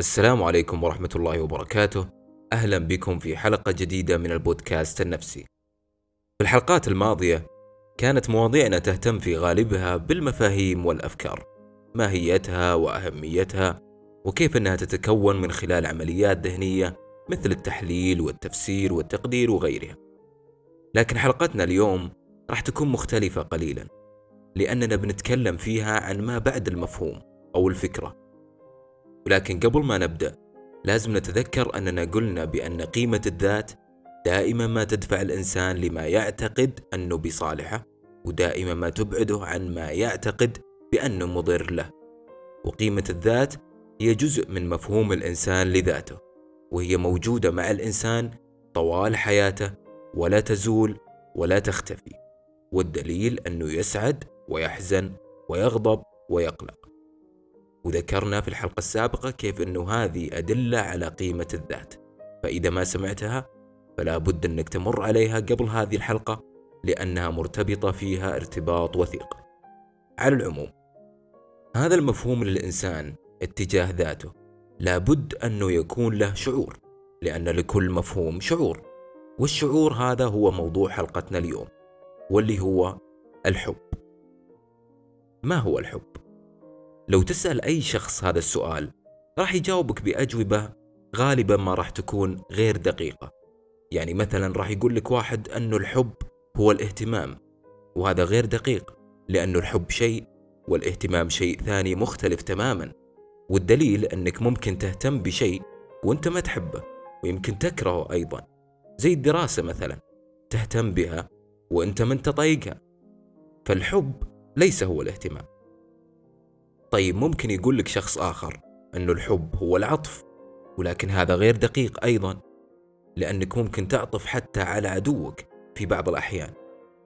السلام عليكم ورحمة الله وبركاته. أهلا بكم في حلقة جديدة من البودكاست النفسي. في الحلقات الماضية كانت مواضيعنا تهتم في غالبها بالمفاهيم والأفكار. ماهيتها وأهميتها وكيف أنها تتكون من خلال عمليات ذهنية مثل التحليل والتفسير والتقدير وغيرها. لكن حلقتنا اليوم راح تكون مختلفة قليلا. لأننا بنتكلم فيها عن ما بعد المفهوم أو الفكرة. ولكن قبل ما نبدأ لازم نتذكر أننا قلنا بأن قيمة الذات دائما ما تدفع الإنسان لما يعتقد أنه بصالحه ودائما ما تبعده عن ما يعتقد بأنه مضر له. وقيمة الذات هي جزء من مفهوم الإنسان لذاته وهي موجودة مع الإنسان طوال حياته ولا تزول ولا تختفي. والدليل أنه يسعد ويحزن ويغضب ويقلق. وذكرنا في الحلقة السابقة كيف أنه هذه أدلة على قيمة الذات. فإذا ما سمعتها فلا بد أنك تمر عليها قبل هذه الحلقة لأنها مرتبطة فيها ارتباط وثيق. على العموم هذا المفهوم للإنسان اتجاه ذاته. لابد أنه يكون له شعور لأن لكل مفهوم شعور. والشعور هذا هو موضوع حلقتنا اليوم واللي هو الحب. ما هو الحب؟ لو تسأل أي شخص هذا السؤال راح يجاوبك بأجوبة غالبا ما راح تكون غير دقيقة. يعني مثلا راح يقول لك واحد أنه الحب هو الاهتمام وهذا غير دقيق لأنه الحب شيء والاهتمام شيء ثاني مختلف تماما. والدليل أنك ممكن تهتم بشيء وأنت ما تحبه ويمكن تكرهه أيضا. زي الدراسة مثلا تهتم بها وأنت من تطيقها. فالحب ليس هو الاهتمام. طيب ممكن يقول لك شخص آخر أنه الحب هو العطف ولكن هذا غير دقيق أيضا لأنك ممكن تعطف حتى على عدوك في بعض الأحيان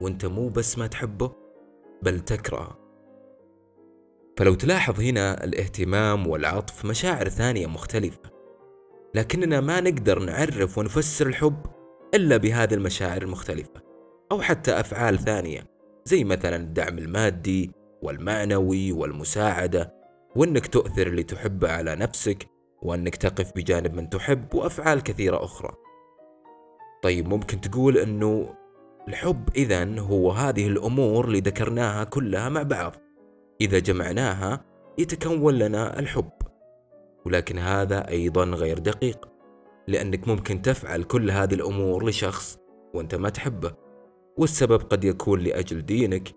وأنت مو بس ما تحبه بل تكرهه. فلو تلاحظ هنا الاهتمام والعطف مشاعر ثانية مختلفة لكننا ما نقدر نعرف ونفسر الحب إلا بهذه المشاعر المختلفة أو حتى أفعال ثانية. زي مثلا الدعم المادي والمعنوي والمساعدة وأنك تؤثر اللي تحبه على نفسك وأنك تقف بجانب من تحب وأفعال كثيرة أخرى. طيب ممكن تقول أنه الحب إذا هو هذه الأمور اللي ذكرناها كلها مع بعض. إذا جمعناها يتكون لنا الحب. ولكن هذا أيضا غير دقيق لأنك ممكن تفعل كل هذه الأمور لشخص وأنت ما تحبه. والسبب قد يكون لأجل دينك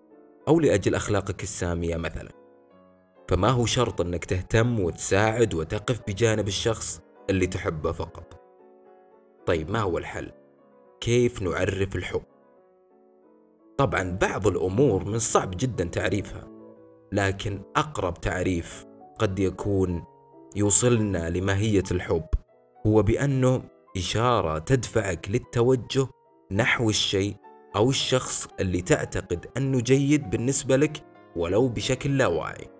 أو لأجل أخلاقك السامية مثلا فما هو شرط أنك تهتم وتساعد وتقف بجانب الشخص اللي تحبه فقط طيب ما هو الحل؟ كيف نعرف الحب؟ طبعا بعض الأمور من صعب جدا تعريفها لكن أقرب تعريف قد يكون يوصلنا لماهية الحب هو بأنه إشارة تدفعك للتوجه نحو الشيء أو الشخص اللي تعتقد أنه جيد بالنسبة لك ولو بشكل لا واعي.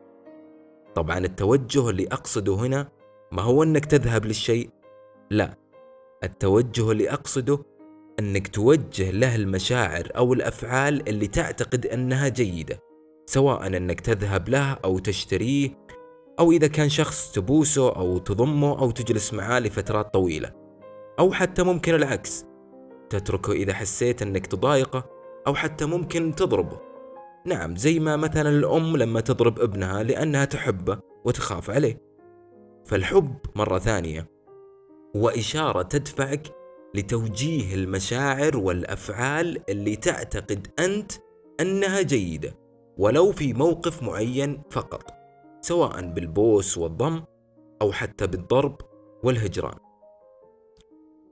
طبعا التوجه اللي أقصده هنا ما هو أنك تذهب للشيء، لا. التوجه اللي أقصده أنك توجه له المشاعر أو الأفعال اللي تعتقد أنها جيدة، سواء أنك تذهب له أو تشتريه أو إذا كان شخص تبوسه أو تضمه أو تجلس معاه لفترات طويلة أو حتى ممكن العكس تتركه إذا حسيت أنك تضايقه أو حتى ممكن تضربه. نعم زي ما مثلا الأم لما تضرب ابنها لأنها تحبه وتخاف عليه. فالحب مرة ثانية هو إشارة تدفعك لتوجيه المشاعر والأفعال اللي تعتقد أنت أنها جيدة ولو في موقف معين فقط سواء بالبوس والضم أو حتى بالضرب والهجران.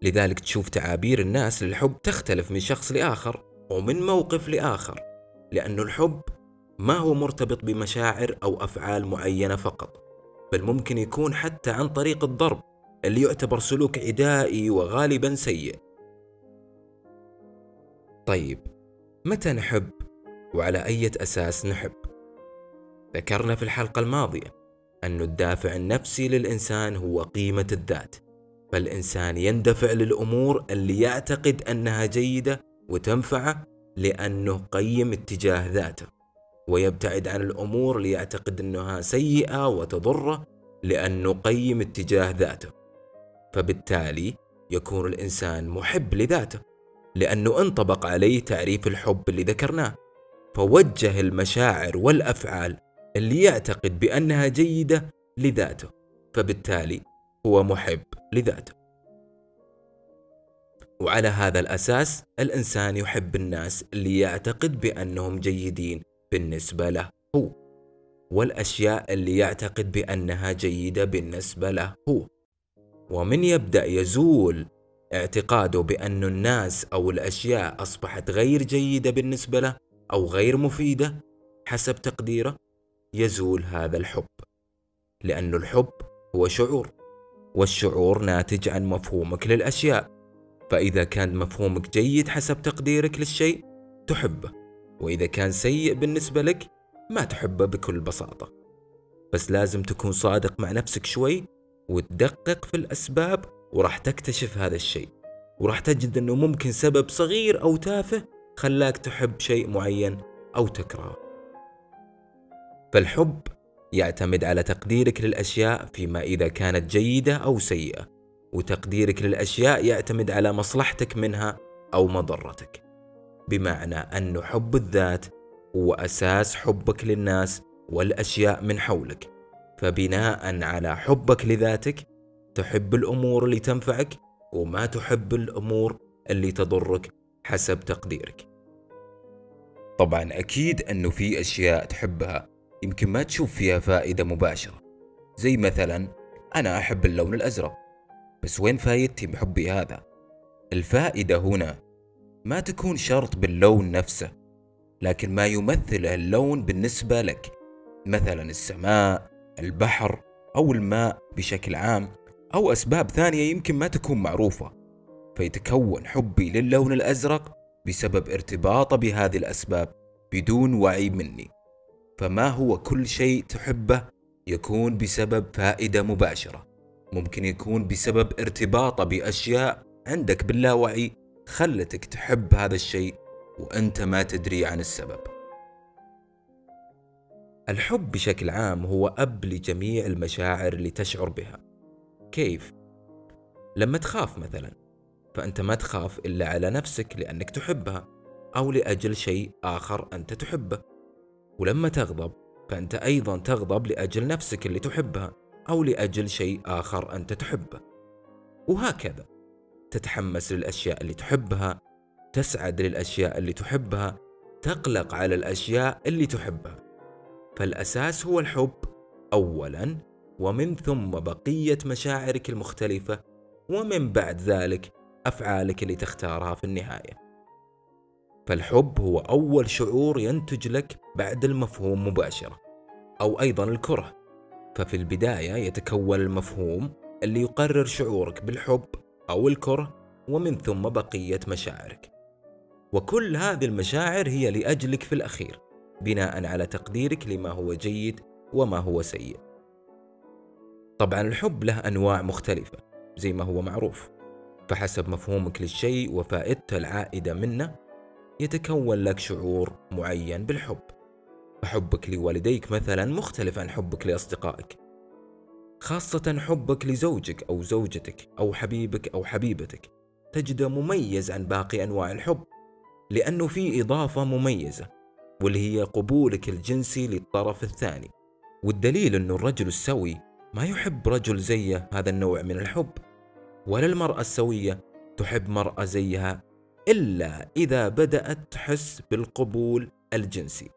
لذلك تشوف تعابير الناس للحب تختلف من شخص لآخر ومن موقف لآخر لأن الحب ما هو مرتبط بمشاعر أو أفعال معينة فقط بل ممكن يكون حتى عن طريق الضرب اللي يعتبر سلوك عدائي وغالبا سيء. طيب متى نحب وعلى أي أساس نحب؟ ذكرنا في الحلقة الماضية أن الدافع النفسي للإنسان هو قيمة الذات. فالإنسان يندفع للأمور اللي يعتقد أنها جيدة وتنفعه لأنه قيم اتجاه ذاته ويبتعد عن الأمور اللي يعتقد أنها سيئة وتضرة لأن نقيم اتجاه ذاته. فبالتالي يكون الإنسان محب لذاته لأنه انطبق عليه تعريف الحب اللي ذكرناه. فوجه المشاعر والأفعال اللي يعتقد بأنها جيدة لذاته فبالتالي هو محب لذاته. وعلى هذا الأساس الإنسان يحب الناس اللي يعتقد بأنهم جيدين بالنسبة له هو والأشياء اللي يعتقد بأنها جيدة بالنسبة له هو. ومن يبدأ يزول اعتقاده بأن الناس أو الأشياء أصبحت غير جيدة بالنسبة له أو غير مفيدة حسب تقديره يزول هذا الحب. لأن الحب هو شعور. والشعور ناتج عن مفهومك للأشياء. فإذا كان مفهومك جيد حسب تقديرك للشيء تحبه وإذا كان سيء بالنسبة لك ما تحبه بكل بساطة. بس لازم تكون صادق مع نفسك شوي وتدقق في الأسباب وراح تكتشف هذا الشيء. وراح تجد أنه ممكن سبب صغير أو تافه خلاك تحب شيء معين أو تكرهه. فالحب يعتمد على تقديرك للأشياء فيما إذا كانت جيدة أو سيئة وتقديرك للأشياء يعتمد على مصلحتك منها أو مضرتك. بمعنى أن حب الذات هو أساس حبك للناس والأشياء من حولك. فبناء على حبك لذاتك تحب الأمور اللي تنفعك وما تحب الأمور اللي تضرك حسب تقديرك. طبعا أكيد أنه في أشياء تحبها يمكن ما تشوف فيها فائدة مباشرة. زي مثلا أنا أحب اللون الأزرق. بس وين فايدتي بحبي هذا؟ الفائدة هنا ما تكون شرط باللون نفسه لكن ما يمثله اللون بالنسبة لك. مثلا السماء البحر أو الماء بشكل عام أو أسباب ثانية يمكن ما تكون معروفة. فيتكون حبي للون الأزرق بسبب ارتباطه بهذه الأسباب بدون وعي مني. فما هو كل شيء تحبه يكون بسبب فائدة مباشرة. ممكن يكون بسبب ارتباطه بأشياء عندك باللاوعي خلتك تحب هذا الشيء وأنت ما تدري عن السبب. الحب بشكل عام هو أب لجميع المشاعر اللي تشعر بها. كيف؟ لما تخاف مثلا فأنت ما تخاف إلا على نفسك لأنك تحبها أو لأجل شيء آخر أنت تحبه. ولما تغضب فأنت أيضا تغضب لأجل نفسك اللي تحبها أو لأجل شيء آخر أنت تحبه. وهكذا. تتحمس للأشياء اللي تحبها تسعد للأشياء اللي تحبها تقلق على الأشياء اللي تحبها. فالأساس هو الحب أولا ومن ثم بقية مشاعرك المختلفة ومن بعد ذلك أفعالك اللي تختارها في النهاية. فالحب هو أول شعور ينتج لك بعد المفهوم مباشرة أو أيضا الكره. ففي البداية يتكون المفهوم اللي يقرر شعورك بالحب أو الكره ومن ثم بقية مشاعرك. وكل هذه المشاعر هي لأجلك في الأخير بناء على تقديرك لما هو جيد وما هو سيء. طبعا الحب له أنواع مختلفة زي ما هو معروف. فحسب مفهومك للشيء وفائدته العائدة منه يتكون لك شعور معين بالحب. فحبك لوالديك مثلا مختلف عن حبك لأصدقائك خاصة حبك لزوجك أو زوجتك أو حبيبك أو حبيبتك. تجده مميز عن باقي أنواع الحب لأنه في إضافة مميزة واللي هي قبولك الجنسي للطرف الثاني. والدليل أنه الرجل السوي ما يحب رجل زيه هذا النوع من الحب ولا المرأة السوية تحب مرأة زيها إلا إذا بدأت تحس بالقبول الجنسي.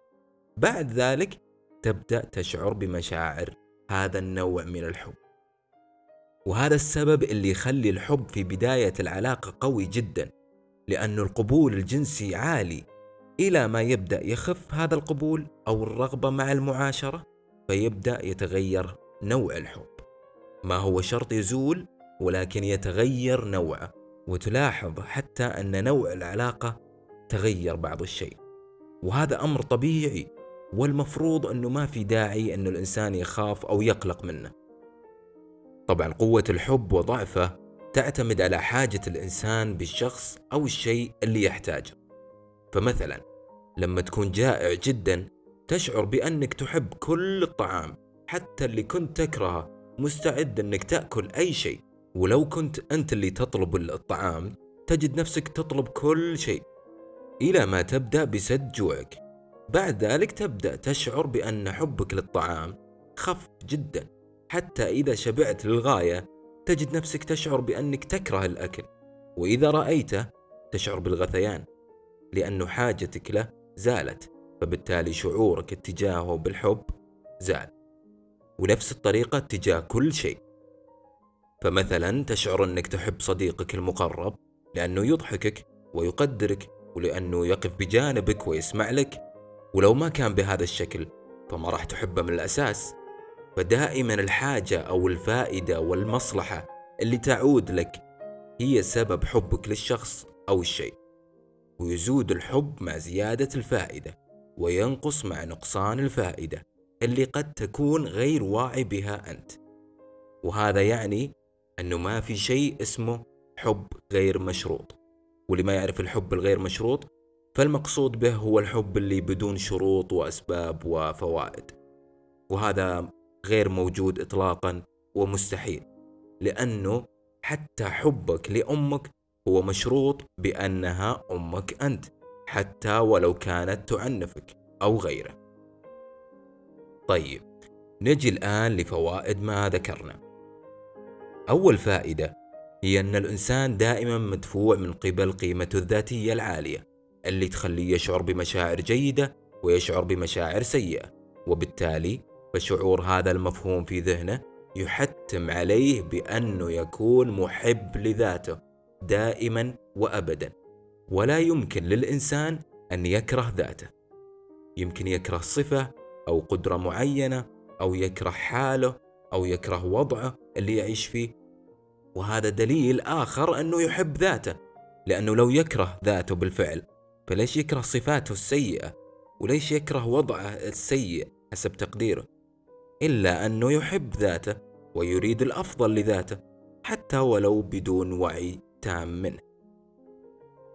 بعد ذلك تبدأ تشعر بمشاعر هذا النوع من الحب. وهذا السبب اللي يخلي الحب في بداية العلاقة قوي جدا لأن القبول الجنسي عالي إلى ما يبدأ يخف هذا القبول أو الرغبة مع المعاشرة فيبدأ يتغير نوع الحب. ما هو شرط يزول ولكن يتغير نوعه. وتلاحظ حتى أن نوع العلاقة تغير بعض الشيء. وهذا أمر طبيعي والمفروض أنه ما في داعي أن الإنسان يخاف أو يقلق منه. طبعا قوة الحب وضعفه تعتمد على حاجة الإنسان بالشخص أو الشيء اللي يحتاجه. فمثلا لما تكون جائع جدا تشعر بأنك تحب كل الطعام حتى اللي كنت تكرهه مستعد أنك تأكل أي شيء. ولو كنت أنت اللي تطلب الطعام تجد نفسك تطلب كل شيء إلى ما تبدأ بسد جوعك. بعد ذلك تبدأ تشعر بأن حبك للطعام خف جدا. حتى إذا شبعت للغاية تجد نفسك تشعر بأنك تكره الأكل وإذا رأيته تشعر بالغثيان لأن حاجتك له زالت فبالتالي شعورك اتجاهه بالحب زال. ونفس الطريقة تجاه كل شيء. فمثلا تشعر أنك تحب صديقك المقرب لأنه يضحكك ويقدرك ولأنه يقف بجانبك ويسمع لك. ولو ما كان بهذا الشكل فما راح تحبه من الأساس. فدائما الحاجة أو الفائدة والمصلحة اللي تعود لك هي سبب حبك للشخص أو الشيء. ويزود الحب مع زيادة الفائدة وينقص مع نقصان الفائدة اللي قد تكون غير واعي بها أنت. وهذا يعني أنه ما في شيء اسمه حب غير مشروط. واللي ما يعرف الحب الغير مشروط فالمقصود به هو الحب اللي بدون شروط وأسباب وفوائد. وهذا غير موجود إطلاقا ومستحيل لأنه حتى حبك لأمك هو مشروط بأنها أمك أنت حتى ولو كانت تعنفك أو غيره. طيب نجي الآن لفوائد ما ذكرنا. أول فائدة هي أن الإنسان دائما مدفوع من قبل قيمته الذاتية العالية اللي تخليه يشعر بمشاعر جيدة ويشعر بمشاعر سيئة وبالتالي فشعور هذا المفهوم في ذهنه يحتم عليه بأنه يكون محب لذاته دائما وأبدا. ولا يمكن للإنسان أن يكره ذاته. يمكن يكره صفة أو قدرة معينة أو يكره حاله أو يكره وضعه اللي يعيش فيه. وهذا دليل آخر أنه يحب ذاته لأنه لو يكره ذاته بالفعل فليش يكره صفاته السيئة؟ وليش يكره وضعه السيء حسب تقديره؟ إلا أنه يحب ذاته ويريد الأفضل لذاته حتى ولو بدون وعي تام منه.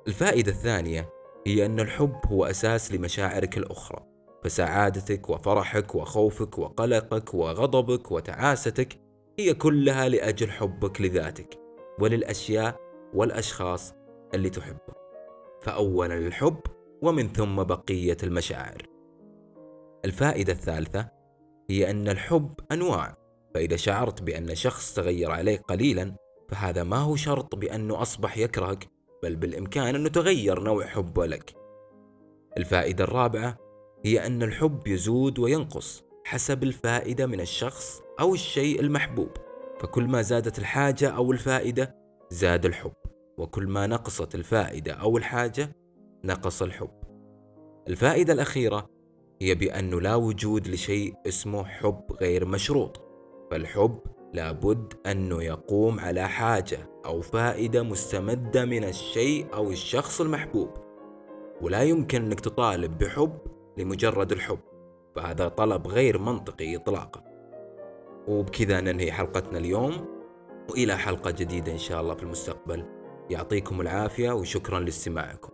الفائدة الثانية هي أن الحب هو أساس لمشاعرك الأخرى فسعادتك وفرحك وخوفك وقلقك وغضبك وتعاستك هي كلها لأجل حبك لذاتك وللأشياء والأشخاص اللي تحبه. فأولا الحب ومن ثم بقية المشاعر. الفائدة الثالثة هي أن الحب أنواع فإذا شعرت بأن شخص تغير عليك قليلا فهذا ما هو شرط بأنه أصبح يكرهك بل بالإمكان أنه تغير نوع حبه لك. الفائدة الرابعة هي أن الحب يزود وينقص حسب الفائدة من الشخص أو الشيء المحبوب فكل ما زادت الحاجة أو الفائدة زاد الحب وكل ما نقصت الفائدة أو الحاجة نقص الحب. الفائدة الأخيرة هي بأنه لا وجود لشيء اسمه حب غير مشروط فالحب لابد أنه يقوم على حاجة أو فائدة مستمدة من الشيء أو الشخص المحبوب. ولا يمكن أنك تطالب بحب لمجرد الحب فهذا طلب غير منطقي إطلاقا. وبكذا ننهي حلقتنا اليوم وإلى حلقة جديدة إن شاء الله في المستقبل. يعطيكم العافية وشكرا لاستماعكم.